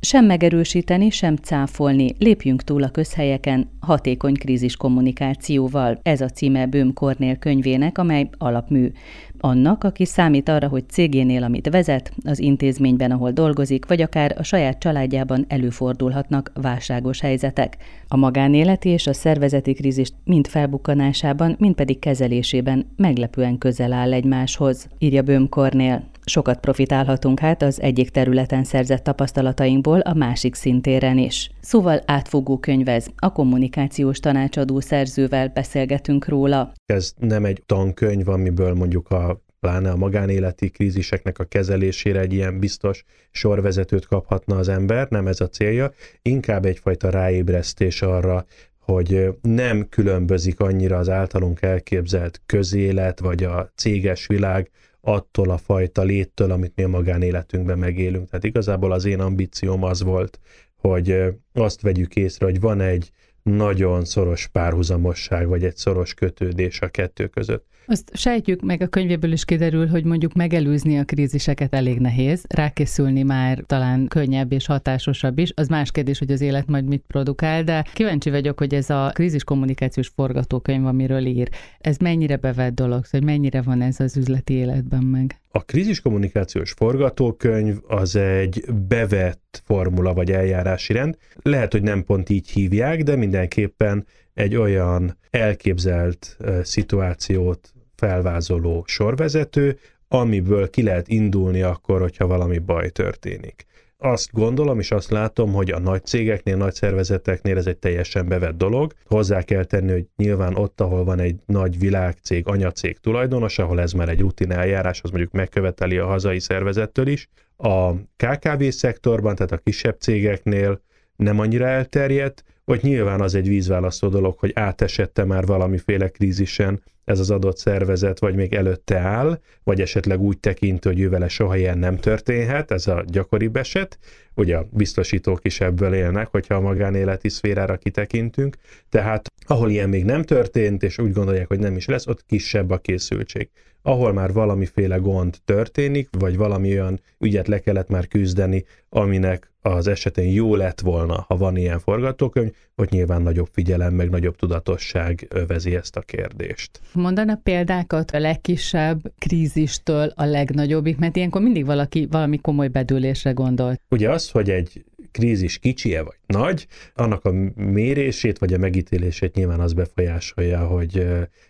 Sem megerősíteni, sem cáfolni, lépjünk túl a közhelyeken, hatékony krízis kommunikációval. Ez a címe Böhm Kornél könyvének, amely alapmű. Annak, aki számít arra, hogy cégénél, amit vezet, az intézményben, ahol dolgozik, vagy akár a saját családjában előfordulhatnak válságos helyzetek. A magánéleti és a szervezeti krízis mind felbukkanásában, mind pedig kezelésében meglepően közel áll egymáshoz, írja Böhm Kornél. Sokat profitálhatunk hát az egyik területen szerzett tapasztalatainkból a másik szintéren is. Szóval átfogó könyvez, a kommunikációs tanácsadó szerzővel beszélgetünk róla. Ez nem egy tankönyv, amiből mondjuk a pláne a magánéleti kríziseknek a kezelésére egy ilyen biztos sorvezetőt kaphatna az ember, nem ez a célja, inkább egyfajta ráébresztés arra, hogy nem különbözik annyira az általunk elképzelt közélet, vagy a céges világ attól a fajta léttől, amit mi a magánéletünkben megélünk. Tehát igazából az én ambícióm az volt, hogy azt vegyük észre, hogy van egy nagyon szoros párhuzamosság, vagy egy szoros kötődés a kettő között. Azt sejtjük, meg a könyvéből is kiderül, hogy mondjuk megelőzni a kríziseket elég nehéz, rákészülni már talán könnyebb és hatásosabb is. Az más kérdés, hogy az élet majd mit produkál, de kíváncsi vagyok, hogy ez a krízis kommunikációs forgatókönyv, amiről ír, ez mennyire bevett dolog, hogy mennyire van ez az üzleti életben meg? A krízis kommunikációs forgatókönyv az egy bevett formula vagy eljárási rend. Lehet, hogy nem pont így hívják, de mindenképpen egy olyan elképzelt szituációt felvázoló sorvezető, amiből ki lehet indulni akkor, hogyha valami baj történik. Azt gondolom, és azt látom, hogy a nagy cégeknél, nagy szervezeteknél ez egy teljesen bevett dolog. Hozzá kell tenni, hogy nyilván ott, ahol van egy nagy világcég, anyacég tulajdonos, ahol ez már egy rutin eljárás, az mondjuk megköveteli a hazai szervezettől is. A KKV szektorban, tehát a kisebb cégeknél nem annyira elterjedt, vagy nyilván az egy vízválasztó dolog, hogy átesette már valamiféle krízisen ez az adott szervezet, vagy még előtte áll, vagy esetleg úgy tekint, hogy ő vele soha ilyen nem történhet, ez a gyakoribb eset. Ugye a biztosítók is ebből élnek, hogyha a magánéleti szférára kitekintünk. Tehát ahol ilyen még nem történt, és úgy gondolják, hogy nem is lesz, ott kisebb a készültség. Ahol már valamiféle gond történik, vagy valami olyan ügyet le kellett már küzdeni, aminek az esetén jó lett volna, ha van ilyen forgatókönyv, hogy nyilván nagyobb figyelem, meg nagyobb tudatosság övezi ezt a kérdést. Mondana példákat a legkisebb krízistől a legnagyobbik, mert ilyenkor mindig valaki valami komoly bedőlésre gondol. Ugye az, hogy egy krízis kicsie vagy nagy, annak a mérését vagy a megítélését nyilván az befolyásolja, hogy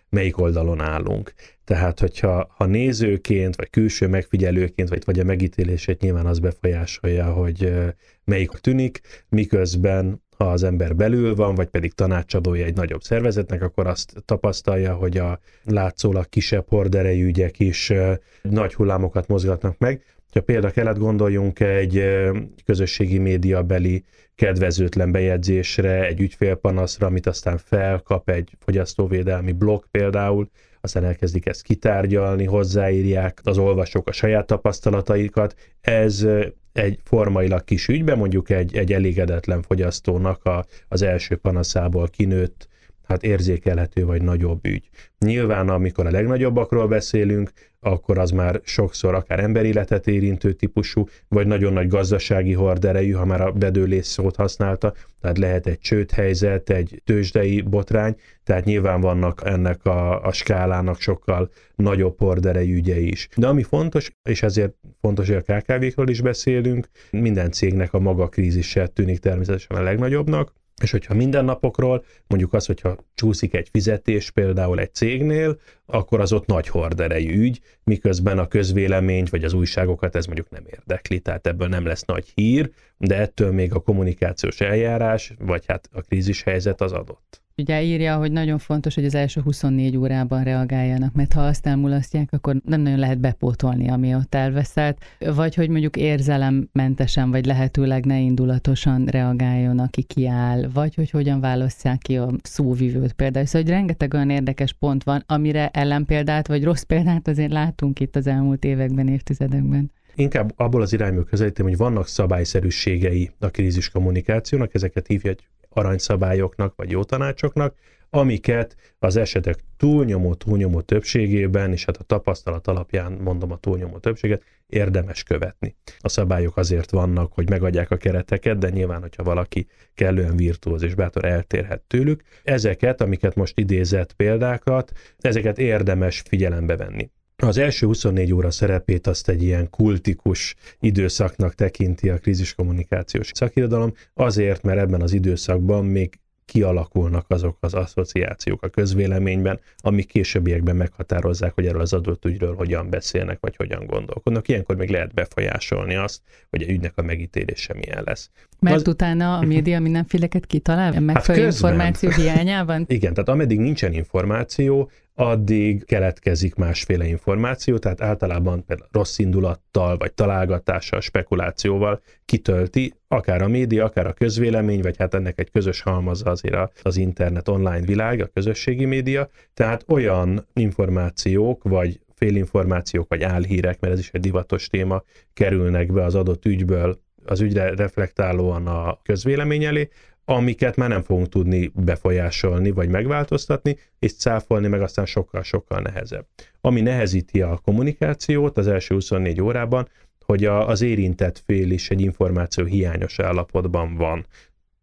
melyik oldalon állunk. Tehát, hogyha ha nézőként, vagy külső megfigyelőként, vagy, vagy a megítélését nyilván az befolyásolja, hogy melyik tűnik, miközben ha az ember belül van, vagy pedig tanácsadója egy nagyobb szervezetnek, akkor azt tapasztalja, hogy a látszólag kisebb horderejű ügyek is nagy hullámokat mozgatnak meg. Ha például kellett gondoljunk egy közösségi média beli kedvezőtlen bejegyzésre, egy ügyfélpanaszra, amit aztán felkap egy fogyasztóvédelmi blog például, aztán elkezdik ezt kitárgyalni, hozzáírják az olvasók a saját tapasztalataikat. Ez egy formailag kis ügyben, mondjuk egy, egy elégedetlen fogyasztónak a, az első panaszából kinőtt hát érzékelhető vagy nagyobb ügy. Nyilván, amikor a legnagyobbakról beszélünk, akkor az már sokszor akár emberéletet érintő típusú, vagy nagyon nagy gazdasági horderejű, ha már a bedőlés szót használta, tehát lehet egy csődhelyzet, egy tőzsdei botrány, tehát nyilván vannak ennek a, a skálának sokkal nagyobb horderejű ügyei is. De ami fontos, és ezért fontos, hogy a KKV-król is beszélünk, minden cégnek a maga krízise tűnik természetesen a legnagyobbnak, és hogyha mindennapokról, mondjuk az, hogyha csúszik egy fizetés például egy cégnél, akkor az ott nagy horderejű ügy, miközben a közvéleményt vagy az újságokat ez mondjuk nem érdekli, tehát ebből nem lesz nagy hír, de ettől még a kommunikációs eljárás, vagy hát a krízis helyzet az adott. Ugye írja, hogy nagyon fontos, hogy az első 24 órában reagáljanak, mert ha azt elmulasztják, akkor nem nagyon lehet bepótolni, ami ott elveszett, vagy hogy mondjuk érzelemmentesen, vagy lehetőleg ne indulatosan reagáljon, aki kiáll, vagy hogy hogyan válasszák ki a szóvivőt például. Szóval, hogy rengeteg olyan érdekes pont van, amire ellenpéldát, vagy rossz példát azért látunk itt az elmúlt években, évtizedekben inkább abból az irányból közelítem, hogy vannak szabályszerűségei a krízis kommunikációnak, ezeket hívják aranyszabályoknak, vagy jó tanácsoknak, amiket az esetek túlnyomó, túlnyomó többségében, és hát a tapasztalat alapján mondom a túlnyomó többséget, érdemes követni. A szabályok azért vannak, hogy megadják a kereteket, de nyilván, hogyha valaki kellően virtuóz és bátor eltérhet tőlük, ezeket, amiket most idézett példákat, ezeket érdemes figyelembe venni. Az első 24 óra szerepét azt egy ilyen kultikus időszaknak tekinti a kríziskommunikációs szakirodalom, azért, mert ebben az időszakban még kialakulnak azok az asszociációk a közvéleményben, amik későbbiekben meghatározzák, hogy erről az adott ügyről hogyan beszélnek, vagy hogyan gondolkodnak. Ilyenkor még lehet befolyásolni azt, hogy egy ügynek a megítélése milyen lesz. Mert az... utána a média mindenféleket kitalál, hát megfelelő hát információ hiányában? Igen, tehát ameddig nincsen információ, addig keletkezik másféle információ, tehát általában például rossz indulattal, vagy találgatással, spekulációval kitölti, akár a média, akár a közvélemény, vagy hát ennek egy közös halmaza azért az internet online világ, a közösségi média, tehát olyan információk, vagy félinformációk, vagy álhírek, mert ez is egy divatos téma, kerülnek be az adott ügyből az ügyre reflektálóan a közvélemény elé, amiket már nem fogunk tudni befolyásolni, vagy megváltoztatni, és cáfolni meg aztán sokkal-sokkal nehezebb. Ami nehezíti a kommunikációt az első 24 órában, hogy a, az érintett fél is egy információ hiányos állapotban van.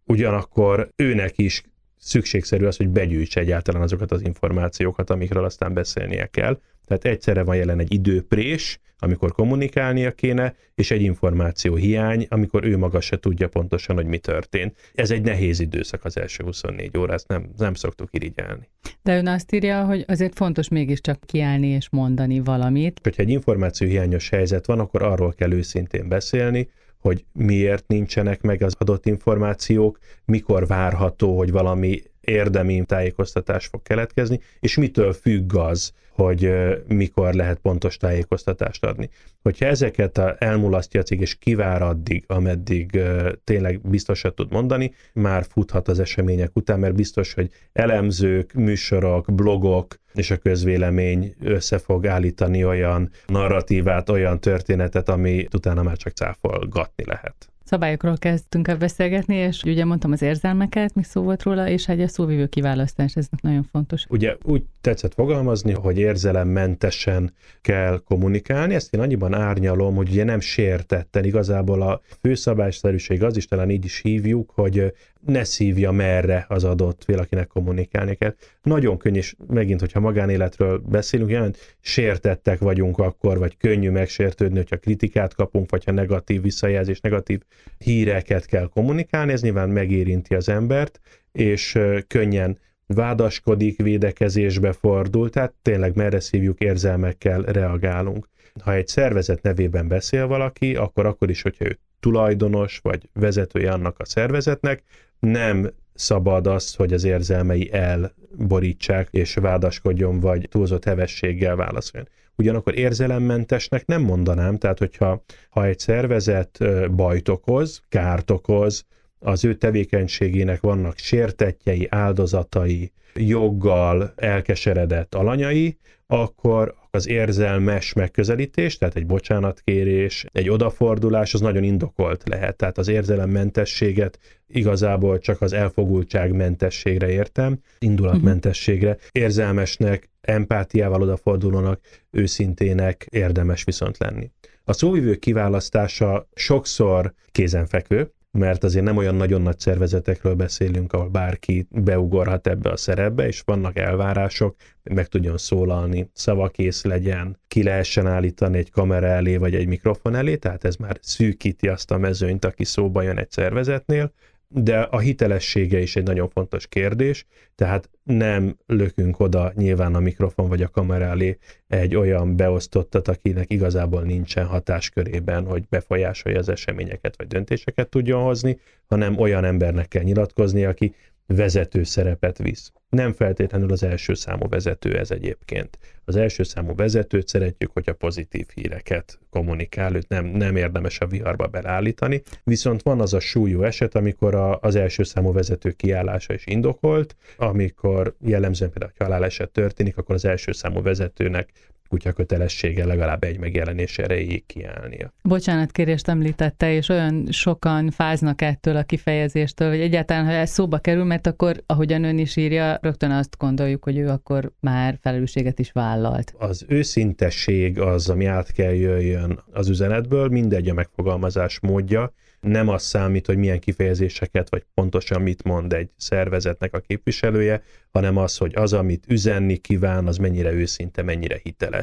Ugyanakkor őnek is szükségszerű az, hogy begyűjtse egyáltalán azokat az információkat, amikről aztán beszélnie kell. Tehát egyszerre van jelen egy időprés, amikor kommunikálnia kéne, és egy információ hiány, amikor ő maga se tudja pontosan, hogy mi történt. Ez egy nehéz időszak az első 24 óra, ezt nem, nem szoktuk irigyelni. De ön azt írja, hogy azért fontos mégiscsak kiállni és mondani valamit. Hogyha egy információ hiányos helyzet van, akkor arról kell őszintén beszélni, hogy miért nincsenek meg az adott információk, mikor várható, hogy valami érdemi tájékoztatás fog keletkezni, és mitől függ az, hogy mikor lehet pontos tájékoztatást adni. Hogyha ezeket elmulasztja a cég, és kivár addig, ameddig tényleg biztosat tud mondani, már futhat az események után, mert biztos, hogy elemzők, műsorok, blogok és a közvélemény össze fog állítani olyan narratívát, olyan történetet, ami utána már csak cáfolgatni lehet szabályokról kezdtünk el beszélgetni, és ugye mondtam az érzelmeket, mi szó volt róla, és egy a szóvivő kiválasztás, ez nagyon fontos. Ugye úgy tetszett fogalmazni, hogy érzelemmentesen kell kommunikálni, ezt én annyiban árnyalom, hogy ugye nem sértetten, igazából a főszabályszerűség az is talán így is hívjuk, hogy ne szívja merre az adott valakinek kommunikálni kell. Nagyon könnyű, és megint, hogyha magánéletről beszélünk, jelent sértettek vagyunk akkor, vagy könnyű megsértődni, hogyha kritikát kapunk, vagy ha negatív visszajelzés, negatív híreket kell kommunikálni, ez nyilván megérinti az embert, és könnyen vádaskodik, védekezésbe fordul, tehát tényleg merre szívjuk, érzelmekkel reagálunk. Ha egy szervezet nevében beszél valaki, akkor akkor is, hogyha ő tulajdonos vagy vezetője annak a szervezetnek, nem szabad az, hogy az érzelmei elborítsák és vádaskodjon, vagy túlzott hevességgel válaszoljon. Ugyanakkor érzelemmentesnek nem mondanám, tehát hogyha ha egy szervezet bajt okoz, kárt okoz, az ő tevékenységének vannak sértetjei, áldozatai, joggal elkeseredett alanyai, akkor az érzelmes megközelítés, tehát egy bocsánatkérés, egy odafordulás, az nagyon indokolt lehet. Tehát az érzelemmentességet igazából csak az elfogultság mentességre értem, indulatmentességre. Érzelmesnek, empátiával odafordulónak, őszintének érdemes viszont lenni. A szóvivő kiválasztása sokszor kézenfekvő, mert azért nem olyan nagyon nagy szervezetekről beszélünk, ahol bárki beugorhat ebbe a szerepbe, és vannak elvárások, meg tudjon szólalni, szavakész legyen, ki lehessen állítani egy kamera elé, vagy egy mikrofon elé, tehát ez már szűkíti azt a mezőnyt, aki szóba jön egy szervezetnél, de a hitelessége is egy nagyon fontos kérdés, tehát nem lökünk oda nyilván a mikrofon vagy a kamera elé egy olyan beosztottat, akinek igazából nincsen hatáskörében, hogy befolyásolja az eseményeket vagy döntéseket tudjon hozni, hanem olyan embernek kell nyilatkozni, aki vezető szerepet visz. Nem feltétlenül az első számú vezető ez egyébként. Az első számú vezetőt szeretjük, hogyha pozitív híreket kommunikál, őt nem, nem érdemes a viharba belállítani, viszont van az a súlyú eset, amikor a, az első számú vezető kiállása is indokolt, amikor jellemzően például a haláleset történik, akkor az első számú vezetőnek kutya kötelessége legalább egy megjelenés erejéig kiállnia. Bocsánat, kérést említette, és olyan sokan fáznak ettől a kifejezéstől, hogy egyáltalán, ha ez szóba kerül, mert akkor, ahogyan ön is írja, rögtön azt gondoljuk, hogy ő akkor már felelősséget is vállalt. Az őszintesség az, ami át kell jöjjön az üzenetből, mindegy a megfogalmazás módja, nem az számít, hogy milyen kifejezéseket, vagy pontosan mit mond egy szervezetnek a képviselője, hanem az, hogy az, amit üzenni kíván, az mennyire őszinte, mennyire hiteles.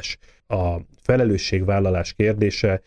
A felelősségvállalás kérdése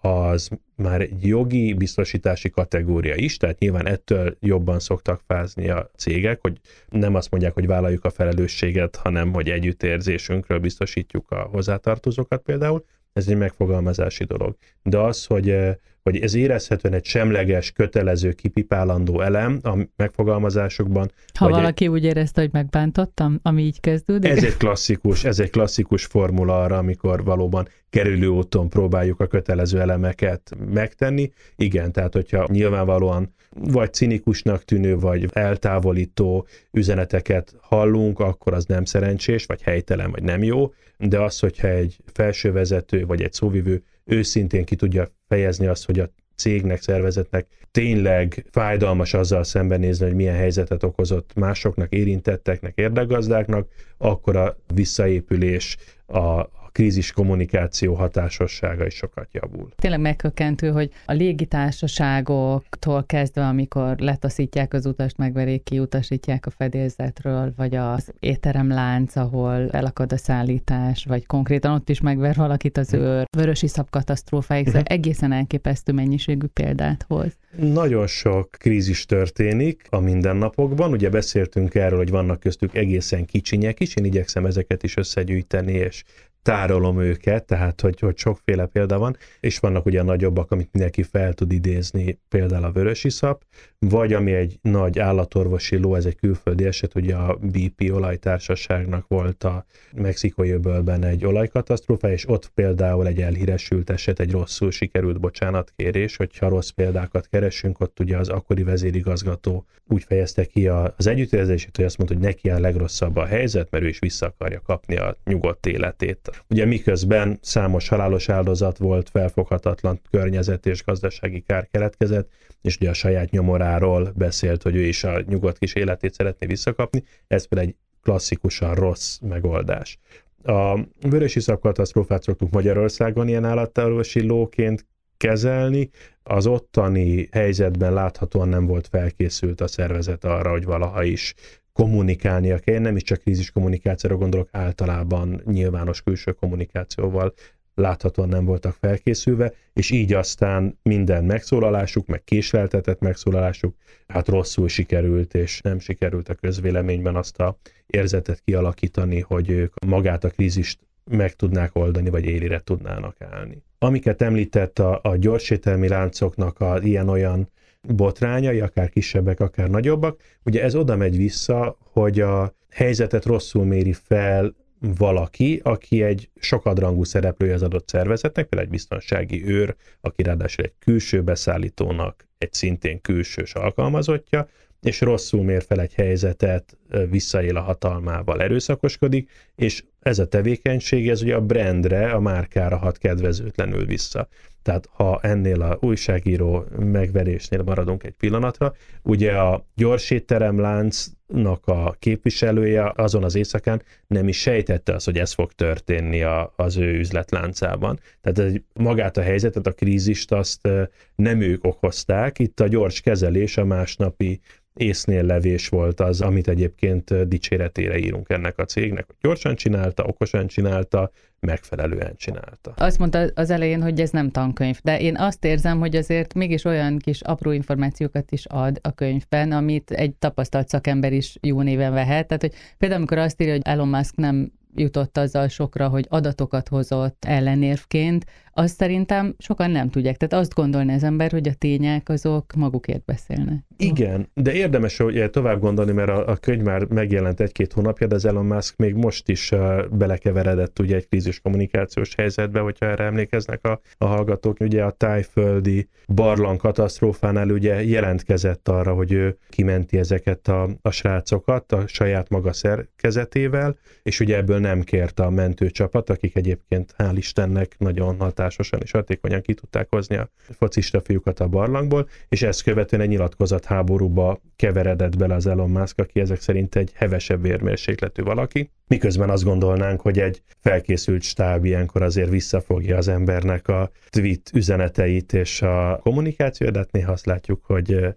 az már egy jogi biztosítási kategória is, tehát nyilván ettől jobban szoktak fázni a cégek, hogy nem azt mondják, hogy vállaljuk a felelősséget, hanem hogy együttérzésünkről biztosítjuk a hozzátartozókat például, ez egy megfogalmazási dolog. De az, hogy hogy ez érezhetően egy semleges, kötelező, kipipálandó elem a megfogalmazásokban. Ha valaki egy... úgy érezte, hogy megbántottam, ami így kezdődik. Ez egy klasszikus, ez egy klasszikus formula arra, amikor valóban kerülő úton próbáljuk a kötelező elemeket megtenni. Igen, tehát hogyha nyilvánvalóan vagy cinikusnak tűnő, vagy eltávolító üzeneteket hallunk, akkor az nem szerencsés, vagy helytelen, vagy nem jó, de az, hogyha egy felsővezető, vagy egy szóvivő őszintén ki tudja fejezni azt, hogy a cégnek, szervezetnek tényleg fájdalmas azzal szembenézni, hogy milyen helyzetet okozott másoknak, érintetteknek, érdekgazdáknak, akkor a visszaépülés, a, krízis kommunikáció hatásossága is sokat javul. Tényleg megkökkentő, hogy a légitársaságoktól kezdve, amikor letaszítják az utast, megverék, kiutasítják a fedélzetről, vagy az étteremlánc, ahol elakad a szállítás, vagy konkrétan ott is megver valakit az őr, vörösi szabkatasztrófáig, szóval egészen elképesztő mennyiségű példát hoz. Nagyon sok krízis történik a mindennapokban. Ugye beszéltünk erről, hogy vannak köztük egészen kicsinyek is, én igyekszem ezeket is összegyűjteni és tárolom őket, tehát hogy, hogy sokféle példa van, és vannak ugye nagyobbak, amit mindenki fel tud idézni, például a vörösiszap, vagy ami egy nagy állatorvosi ló, ez egy külföldi eset, ugye a BP olajtársaságnak volt a mexikói öbölben egy olajkatasztrófa, és ott például egy elhíresült eset, egy rosszul sikerült bocsánatkérés, hogyha rossz példákat keresünk, ott ugye az akkori vezérigazgató úgy fejezte ki az együttérzését, hogy azt mondta, hogy neki a legrosszabb a helyzet, mert ő is vissza akarja kapni a nyugodt életét. Ugye miközben számos halálos áldozat volt, felfoghatatlan környezet és gazdasági kár keletkezett, és ugye a saját nyomoráról beszélt, hogy ő is a nyugodt kis életét szeretné visszakapni, ez például egy klasszikusan rossz megoldás. A vörösi katasztrófát szoktuk Magyarországon ilyen állatorvosi lóként kezelni. Az ottani helyzetben láthatóan nem volt felkészült a szervezet arra, hogy valaha is kommunikálnia kell. Nem is csak krízis kommunikációra gondolok, általában nyilvános külső kommunikációval láthatóan nem voltak felkészülve, és így aztán minden megszólalásuk, meg késleltetett megszólalásuk, hát rosszul sikerült, és nem sikerült a közvéleményben azt a érzetet kialakítani, hogy ők magát a krízist meg tudnák oldani, vagy élire tudnának állni. Amiket említett a, a gyorsételmi láncoknak a ilyen-olyan botrányai, akár kisebbek, akár nagyobbak, ugye ez oda megy vissza, hogy a helyzetet rosszul méri fel valaki, aki egy sokadrangú szereplője az adott szervezetnek, például egy biztonsági őr, aki ráadásul egy külső beszállítónak egy szintén külsős alkalmazottja, és rosszul mér fel egy helyzetet, visszaél a hatalmával, erőszakoskodik, és ez a tevékenység, ez ugye a brandre, a márkára hat kedvezőtlenül vissza. Tehát ha ennél a újságíró megverésnél maradunk egy pillanatra, ugye a gyors láncnak a képviselője azon az éjszakán nem is sejtette azt, hogy ez fog történni a, az ő üzletláncában. Tehát egy, magát a helyzetet, a krízist azt nem ők okozták, itt a gyors kezelés a másnapi észnél levés volt az, amit egyébként dicséretére írunk ennek a cégnek, hogy gyorsan csinálta, okosan csinálta, megfelelően csinálta. Azt mondta az elején, hogy ez nem tankönyv, de én azt érzem, hogy azért mégis olyan kis apró információkat is ad a könyvben, amit egy tapasztalt szakember is jó néven vehet. Tehát, hogy például amikor azt írja, hogy Elon Musk nem jutott azzal sokra, hogy adatokat hozott ellenérvként, azt szerintem sokan nem tudják. Tehát azt gondolni az ember, hogy a tények azok magukért beszélnek. Igen, de érdemes hogy tovább gondolni, mert a, a könyv már megjelent egy-két hónapja, de az Elon Musk még most is uh, belekeveredett ugye egy krízis kommunikációs helyzetbe, hogyha erre emlékeznek a, a hallgatók. Ugye a tájföldi barlang katasztrófánál ugye jelentkezett arra, hogy ő kimenti ezeket a, a srácokat a saját maga szerkezetével, és ugye ebből nem kért a mentőcsapat, akik egyébként hál' Istennek nagyon hatásosan és hatékonyan ki tudták hozni a focista fiúkat a barlangból, és ezt követően egy nyilatkozat háborúba keveredett bele az Elon Musk, aki ezek szerint egy hevesebb vérmérsékletű valaki, miközben azt gondolnánk, hogy egy felkészült stáb ilyenkor azért visszafogja az embernek a tweet üzeneteit és a kommunikációt, de hát néha azt látjuk, hogy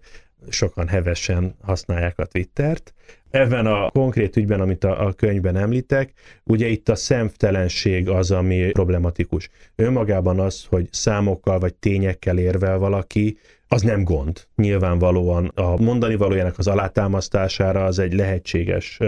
sokan hevesen használják a Twittert. Ebben a konkrét ügyben, amit a, a könyvben említek, ugye itt a szemtelenség az, ami problematikus. Önmagában az, hogy számokkal vagy tényekkel érvel valaki, az nem gond. Nyilvánvalóan a mondani valójának az alátámasztására az egy lehetséges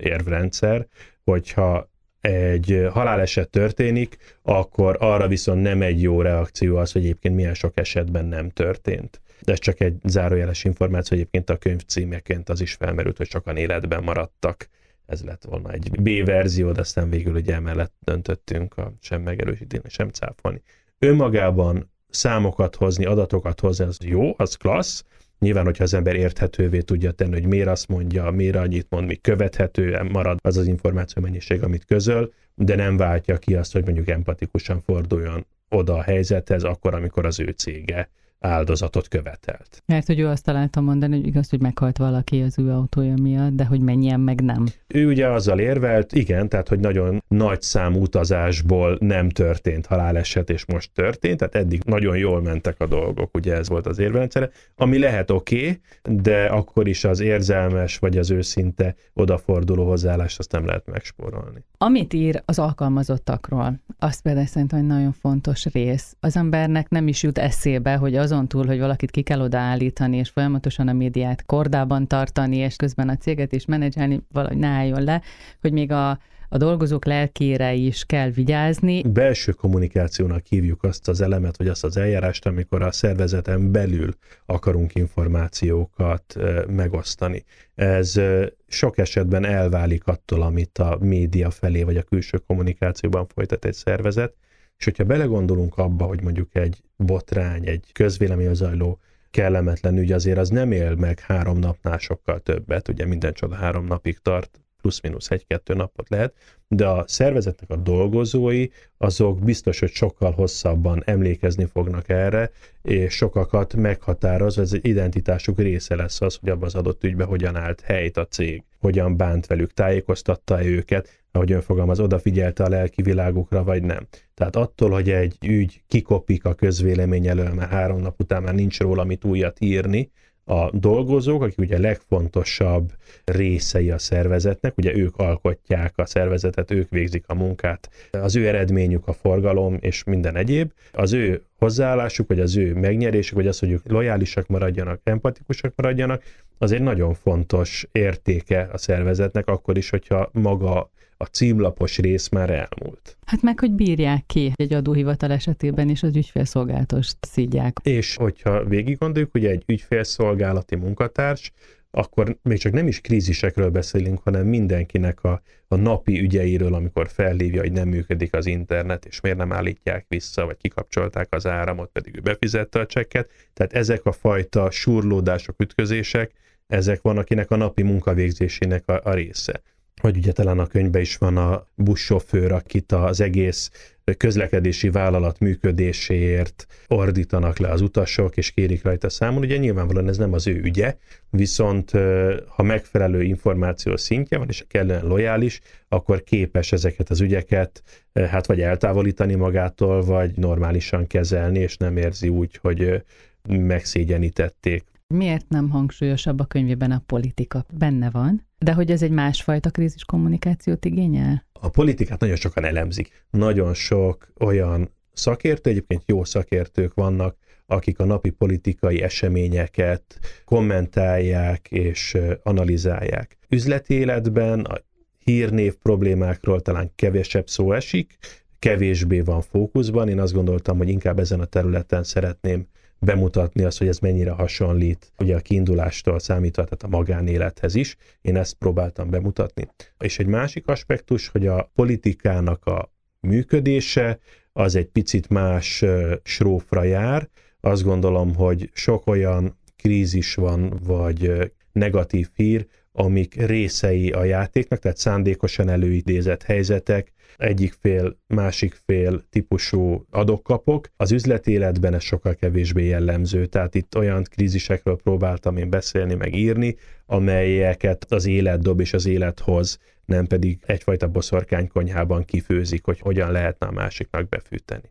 érvrendszer, hogyha egy haláleset történik, akkor arra viszont nem egy jó reakció az, hogy egyébként milyen sok esetben nem történt. De ez csak egy zárójeles információ, egyébként a könyv címeként az is felmerült, hogy sokan életben maradtak. Ez lett volna egy B verzió, de aztán végül ugye emellett döntöttünk a sem megerősíteni, sem cáfolni. Önmagában számokat hozni, adatokat hozni, az jó, az klassz. Nyilván, hogyha az ember érthetővé tudja tenni, hogy miért azt mondja, miért annyit mond, mi követhető marad az az információ mennyiség, amit közöl, de nem váltja ki azt, hogy mondjuk empatikusan forduljon oda a helyzethez, akkor, amikor az ő cége áldozatot követelt. Mert hogy ő azt találta mondani, hogy igaz, hogy meghalt valaki az ő autója miatt, de hogy mennyien meg nem. Ő ugye azzal érvelt, igen, tehát hogy nagyon nagy számú utazásból nem történt haláleset, és most történt, tehát eddig nagyon jól mentek a dolgok, ugye ez volt az érvelendszere, ami lehet oké, okay, de akkor is az érzelmes, vagy az őszinte odaforduló hozzáállást azt nem lehet megspórolni. Amit ír az alkalmazottakról, azt például szerintem egy nagyon fontos rész. Az embernek nem is jut eszébe, hogy azon túl, hogy valakit ki kell odaállítani, és folyamatosan a médiát kordában tartani, és közben a céget is menedzselni, valahogy ne álljon le, hogy még a, a dolgozók lelkére is kell vigyázni. Belső kommunikációnak hívjuk azt az elemet, vagy azt az eljárást, amikor a szervezeten belül akarunk információkat megosztani. Ez sok esetben elválik attól, amit a média felé, vagy a külső kommunikációban folytat egy szervezet, és hogyha belegondolunk abba, hogy mondjuk egy botrány, egy közvélemény zajló kellemetlen ügy, azért az nem él meg három napnál sokkal többet, ugye minden csoda három napig tart, plusz-minusz egy-kettő napot lehet, de a szervezetnek a dolgozói, azok biztos, hogy sokkal hosszabban emlékezni fognak erre, és sokakat meghatároz, ez egy identitásuk része lesz az, hogy abban az adott ügyben hogyan állt helyt a cég, hogyan bánt velük, tájékoztatta -e őket, ahogy ön fogalmaz, odafigyelte a lelki világukra, vagy nem. Tehát attól, hogy egy ügy kikopik a közvélemény elől, mert három nap után már nincs róla mit újat írni, a dolgozók, akik ugye legfontosabb részei a szervezetnek, ugye ők alkotják a szervezetet, ők végzik a munkát, az ő eredményük a forgalom és minden egyéb, az ő hozzáállásuk, vagy az ő megnyerésük, vagy az, hogy ők lojálisak maradjanak, empatikusak maradjanak, az egy nagyon fontos értéke a szervezetnek, akkor is, hogyha maga a címlapos rész már elmúlt. Hát meg, hogy bírják ki egy adóhivatal esetében is az ügyfélszolgálatost szídják. És hogyha végig gondoljuk, hogy egy ügyfélszolgálati munkatárs, akkor még csak nem is krízisekről beszélünk, hanem mindenkinek a, a napi ügyeiről, amikor felhívja, hogy nem működik az internet, és miért nem állítják vissza, vagy kikapcsolták az áramot, pedig ő befizette a csekket. Tehát ezek a fajta surlódások, ütközések, ezek van, akinek a napi munkavégzésének a, a része vagy ugye talán a könyvben is van a buszsofőr, akit az egész közlekedési vállalat működéséért ordítanak le az utasok, és kérik rajta számon. Ugye nyilvánvalóan ez nem az ő ügye, viszont ha megfelelő információ szintje van, és kellően lojális, akkor képes ezeket az ügyeket hát vagy eltávolítani magától, vagy normálisan kezelni, és nem érzi úgy, hogy megszégyenítették. Miért nem hangsúlyosabb a könyvében a politika? Benne van, de hogy ez egy másfajta krízis kommunikációt igényel? A politikát nagyon sokan elemzik. Nagyon sok olyan szakértő, egyébként jó szakértők vannak, akik a napi politikai eseményeket kommentálják és analizálják. Üzleti életben a hírnév problémákról talán kevesebb szó esik, kevésbé van fókuszban. Én azt gondoltam, hogy inkább ezen a területen szeretném bemutatni azt, hogy ez mennyire hasonlít ugye a kiindulástól számítva, tehát a magánélethez is. Én ezt próbáltam bemutatni. És egy másik aspektus, hogy a politikának a működése az egy picit más srófra jár. Azt gondolom, hogy sok olyan krízis van, vagy negatív hír, amik részei a játéknak, tehát szándékosan előidézett helyzetek, egyik fél, másik fél típusú adokkapok. Az üzleti életben ez sokkal kevésbé jellemző, tehát itt olyan krízisekről próbáltam én beszélni, meg írni, amelyeket az élet dob és az élet hoz, nem pedig egyfajta boszorkány konyhában kifőzik, hogy hogyan lehetne a másiknak befűteni.